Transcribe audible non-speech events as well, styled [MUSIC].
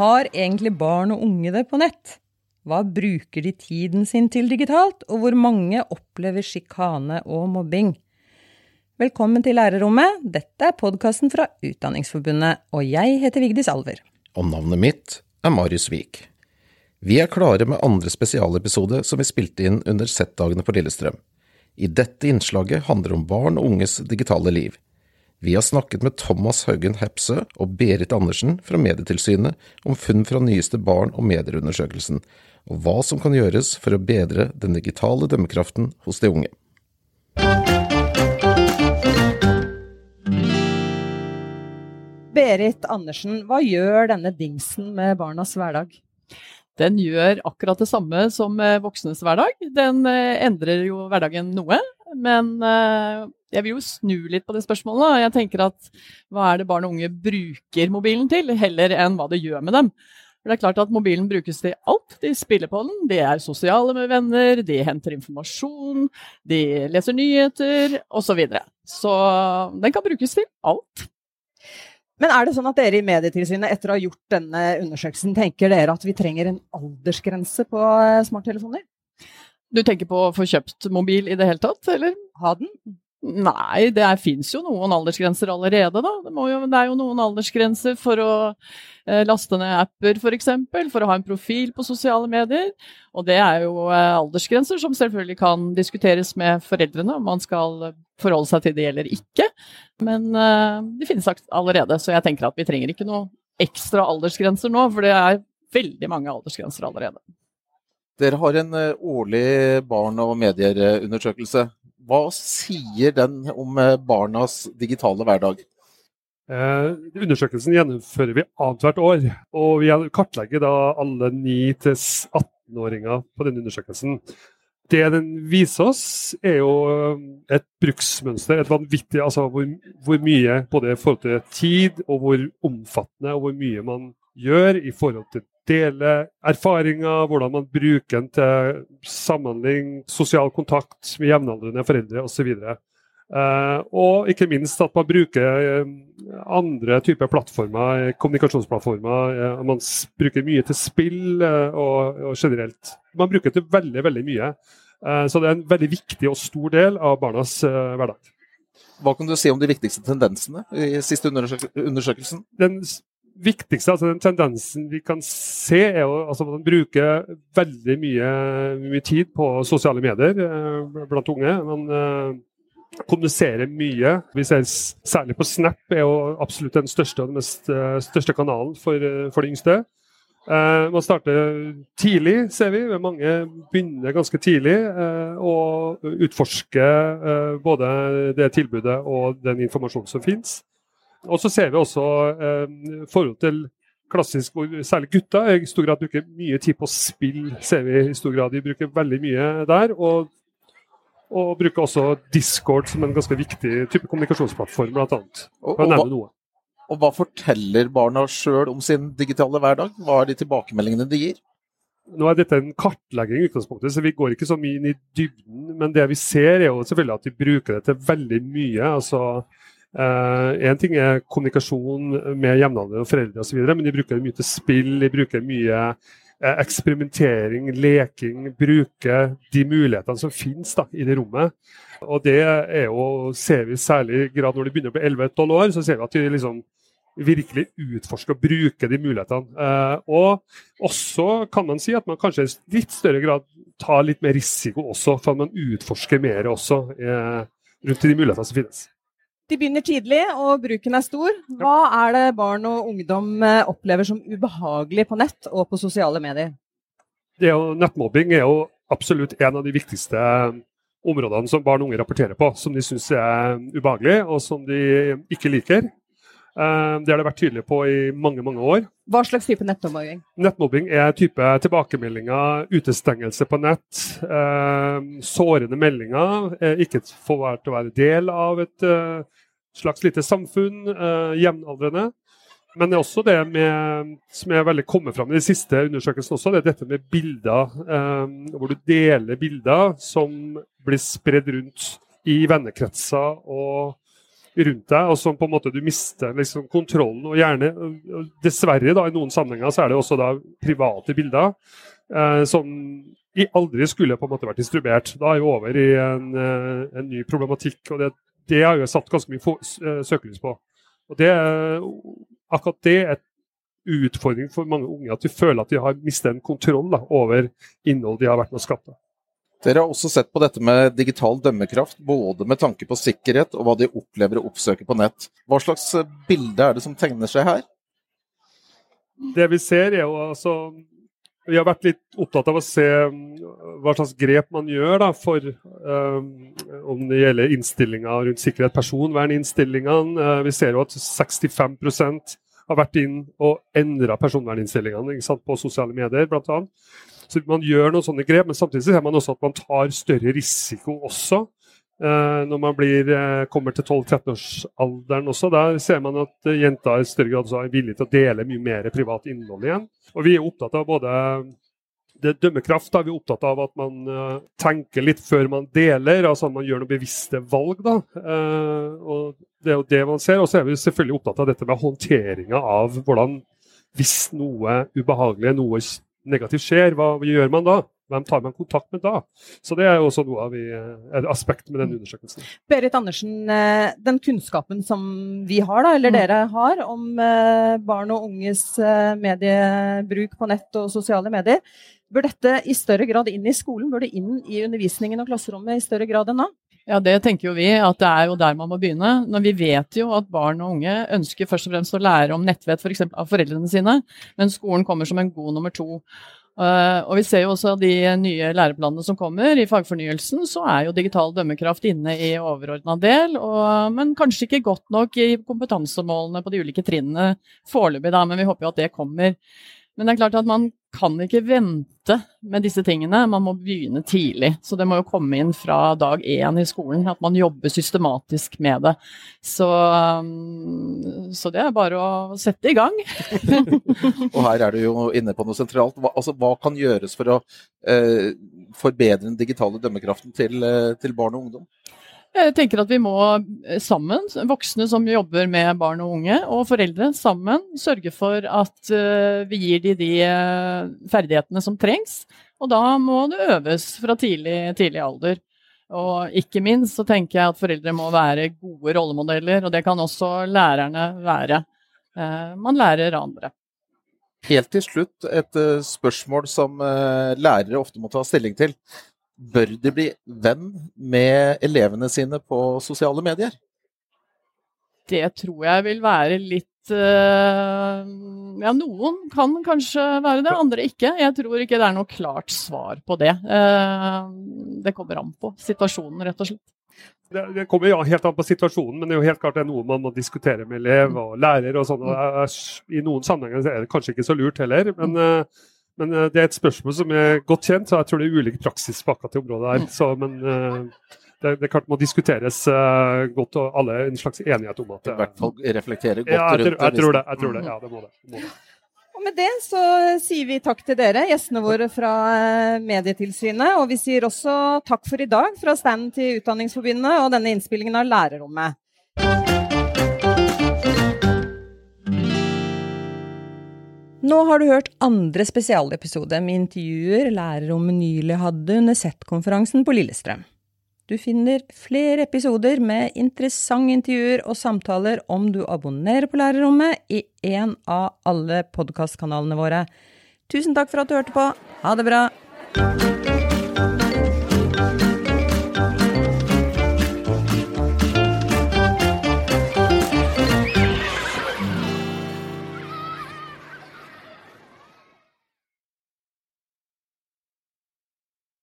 har egentlig barn og unge det på nett? Hva bruker de tiden sin til digitalt, og hvor mange opplever sjikane og mobbing? Velkommen til Lærerrommet. Dette er podkasten fra Utdanningsforbundet, og jeg heter Vigdis Alver. Og navnet mitt er Marius Vik. Vi er klare med andre spesialepisode som vi spilte inn under Z-dagene på Lillestrøm. I dette innslaget handler det om barn og unges digitale liv. Vi har snakket med Thomas Haugen Hepsø og Berit Andersen fra Medietilsynet om funn fra nyeste barn- og medieundersøkelsen, og hva som kan gjøres for å bedre den digitale dømmekraften hos de unge. Berit Andersen, hva gjør denne dingsen med barnas hverdag? Den gjør akkurat det samme som voksnes hverdag. Den eh, endrer jo hverdagen noe. Men eh, jeg vil jo snu litt på det spørsmålet. og Jeg tenker at hva er det barn og unge bruker mobilen til, heller enn hva det gjør med dem. For det er klart at Mobilen brukes til alt. De spiller på den, de er sosiale med venner, de henter informasjon, de leser nyheter osv. Så, videre. så den kan brukes til alt. Men er det sånn at dere i Medietilsynet etter å ha gjort denne undersøkelsen, tenker dere at vi trenger en aldersgrense på eh, smarttelefoner? Du tenker på å få kjøpt mobil i det hele tatt, eller? Ha den? Nei, det fins jo noen aldersgrenser allerede, da. Det, jo, det, er jo noen aldersgrenser for å eh, laste ned apper, f.eks. For, eksempel, for å ha en profil på sosiale medier. Og det er jo eh, aldersgrenser som selvfølgelig kan diskuteres med foreldrene om man skal forholde seg til det eller ikke. Men eh, det finnes allerede, så jeg tenker at vi trenger ikke noe ekstra aldersgrenser nå, for det er veldig mange aldersgrenser allerede. Dere har en eh, årlig barn- og medieundersøkelse. Hva sier den om eh, barnas digitale hverdag? Eh, undersøkelsen gjennomfører vi annethvert år. og Vi kartlegger da alle 9-18-åringer på den undersøkelsen. Det den viser oss, er jo eh, et bruksmønster. et vanvittig, altså hvor, hvor mye både i forhold til tid og hvor omfattende og hvor mye man gjør i forhold til dele erfaringer, hvordan man bruker den til samhandling, sosial kontakt med jevnaldrende foreldre osv. Uh, og ikke minst at man bruker uh, andre typer plattformer, kommunikasjonsplattformer. Uh, man bruker mye til spill og, og, generelt. Man bruker det til veldig, veldig mye. så det er en veldig viktig og stor del av barnas hverdag. Hva kan du si om de viktigste tendensene i siste undersøkelsen? Den viktigste, altså den tendensen vi kan se, er jo altså man bruker veldig mye, mye tid på sosiale medier eh, blant unge. Man eh, kommuniserer mye. Vi ser særlig på Snap er jo absolutt den største og den mest, eh, største kanalen for, for de yngste. Man starter tidlig, ser vi. Mange begynner ganske tidlig å utforske både det tilbudet og den informasjonen som finnes. Og så ser vi også eh, forhold til klassisk hvor særlig gutta i stor grad bruker mye tid på spill. ser vi i stor grad. De bruker veldig mye der. Og, og bruker også Discord som en ganske viktig type kommunikasjonsplattform, bl.a. For å nevne noe. Og hva forteller barna sjøl om sin digitale hverdag? Hva er de tilbakemeldingene de gir? Nå er dette en kartlegging, i utgangspunktet, så vi går ikke så mye inn i dybden. Men det vi ser, er jo selvfølgelig at de bruker det til veldig mye. altså Én uh, ting er kommunikasjon med jevnaldrende og foreldre osv., men de bruker mye til spill, de bruker mye uh, eksperimentering, leking. Bruker de mulighetene som finnes da, i det rommet. Og det er jo, ser vi særlig grad når de begynner å bli 11-12 år, så ser vi at de liksom virkelig utforsker og bruker de mulighetene. Uh, og også kan man si at man kanskje i litt større grad tar litt mer risiko også, for at man utforsker mer også rundt de mulighetene som finnes. De begynner tidlig, og bruken er stor. Hva er det barn og ungdom eh, opplever som ubehagelig på nett og på sosiale medier? Er jo, nettmobbing er jo absolutt en av de viktigste eh, områdene som barn og unge rapporterer på, som de syns er ubehagelig, og som de ikke liker. Eh, det har det vært tydelig på i mange mange år. Hva slags type nettmobbing? Nettmobbing er type tilbakemeldinger, utestengelse på nett, sårende meldinger, ikke få være til å være del av et slags lite samfunn, eh, jevnaldrende. Men det er også det med, som er veldig kommet fram i de siste undersøkelsene også, det er dette med bilder. Eh, hvor du deler bilder som blir spredd rundt i vennekretser og rundt deg, og som på en måte du mister liksom kontrollen. Og gjerne, dessverre, da, i noen sammenhenger så er det også da private bilder eh, som aldri skulle på en måte vært distribuert. Da er vi over i en, eh, en ny problematikk, og det, det har jo satt ganske mye eh, søkelys på. Og det, akkurat det er et utfordring for mange unge, at de føler at de har mistet en kontroll da, over innhold de har vært med å skape. Dere har også sett på dette med digital dømmekraft, både med tanke på sikkerhet og hva de opplever og oppsøker på nett. Hva slags eh, bilde er det som tegner seg her? Det vi ser er jo altså Vi har vært litt opptatt av å se mm, hva slags grep man gjør da, for um, om det gjelder innstillinger rundt sikkerhet, personverninnstillingene. Uh, vi ser jo at 65% har vært inn og endra personverninnstillingene på sosiale medier, bl.a. Så man gjør noen sånne grep, men samtidig ser man også at man tar større risiko også. Uh, når man blir, uh, kommer til 12-13-årsalderen også, der ser man at jenter i større grad er villige til å dele mye mer privat innhold igjen. Og vi er opptatt av både det dømmekraft er vi opptatt av at man uh, tenker litt før man deler, altså at man gjør noen bevisste valg. da. Uh, og Det er jo det man ser. Og så er vi selvfølgelig opptatt av dette med håndteringa av hvordan Hvis noe ubehagelig, noe negativt skjer, hva gjør man da? Hvem tar man kontakt med da? Så Det er også noe av vi, et aspekt med den undersøkelsen. Berit Andersen, eh, den kunnskapen som vi har, da, eller mm. dere har, om eh, barn og unges eh, mediebruk på nett og sosiale medier, bør dette i større grad inn i skolen? Bør det inn i undervisningen og klasserommet i større grad enn nå? Ja, det tenker jo vi, at det er jo der man må begynne. Når vi vet jo at barn og unge ønsker først og fremst å lære om nettvett f.eks. For av foreldrene sine, men skolen kommer som en god nummer to. Uh, og vi ser jo også de nye læreplanene som kommer. I fagfornyelsen så er jo digital dømmekraft inne i overordna del, og, men kanskje ikke godt nok i kompetansemålene på de ulike trinnene foreløpig, da, men vi håper jo at det kommer. Men det er klart at man kan ikke vente med disse tingene, man må begynne tidlig. Så det må jo komme inn fra dag én i skolen, at man jobber systematisk med det. Så, um, så det er bare å sette i gang. [LAUGHS] og her er du jo inne på noe sentralt. Hva, altså, hva kan gjøres for å eh, forbedre den digitale dømmekraften til, eh, til barn og ungdom? Jeg tenker at vi må eh, sammen, voksne som jobber med barn og unge, og foreldre sammen, sørge for at uh, vi gir de de ferdighetene som trengs. Og da må det øves fra tidlig, tidlig, alder. Og ikke minst så tenker jeg at foreldre må være gode rollemodeller, og det kan også lærerne være. Man lærer andre. Helt til slutt et spørsmål som lærere ofte må ta stilling til bør de bli venn med elevene sine på sosiale medier? Det tror jeg vil være litt uh, Ja, noen kan kanskje være det, andre ikke. Jeg tror ikke det er noe klart svar på det. Uh, det kommer an på situasjonen, rett og slett. Det, det kommer ja, helt an på situasjonen, men det er jo helt klart det er noe man må diskutere med elev og lærer. og sånn. I noen sammenhenger er det kanskje ikke så lurt heller. men uh, men uh, det er et spørsmål som er godt kjent, og jeg tror det er ulik praksis på akkurat det området her. Så, men uh, det, det klart må diskuteres uh, godt, og alle en slags enighet om at I hvert fall reflektere godt ja, jeg, rundt jeg, tror det. Jeg tror det. Ja, det må det. det, må det. Og med det så sier vi takk til dere, gjestene våre fra Medietilsynet. Og vi sier også takk for i dag fra standen til Utdanningsforbundet og denne innspillingen av Lærerrommet. Nå har du hørt andre spesialepisode med intervjuer lærerrommet nylig hadde under Z-konferansen på Lillestrøm. Du finner flere episoder med interessante intervjuer og samtaler om du abonnerer på Lærerrommet i en av alle podkastkanalene våre. Tusen takk for at du hørte på. Ha det bra!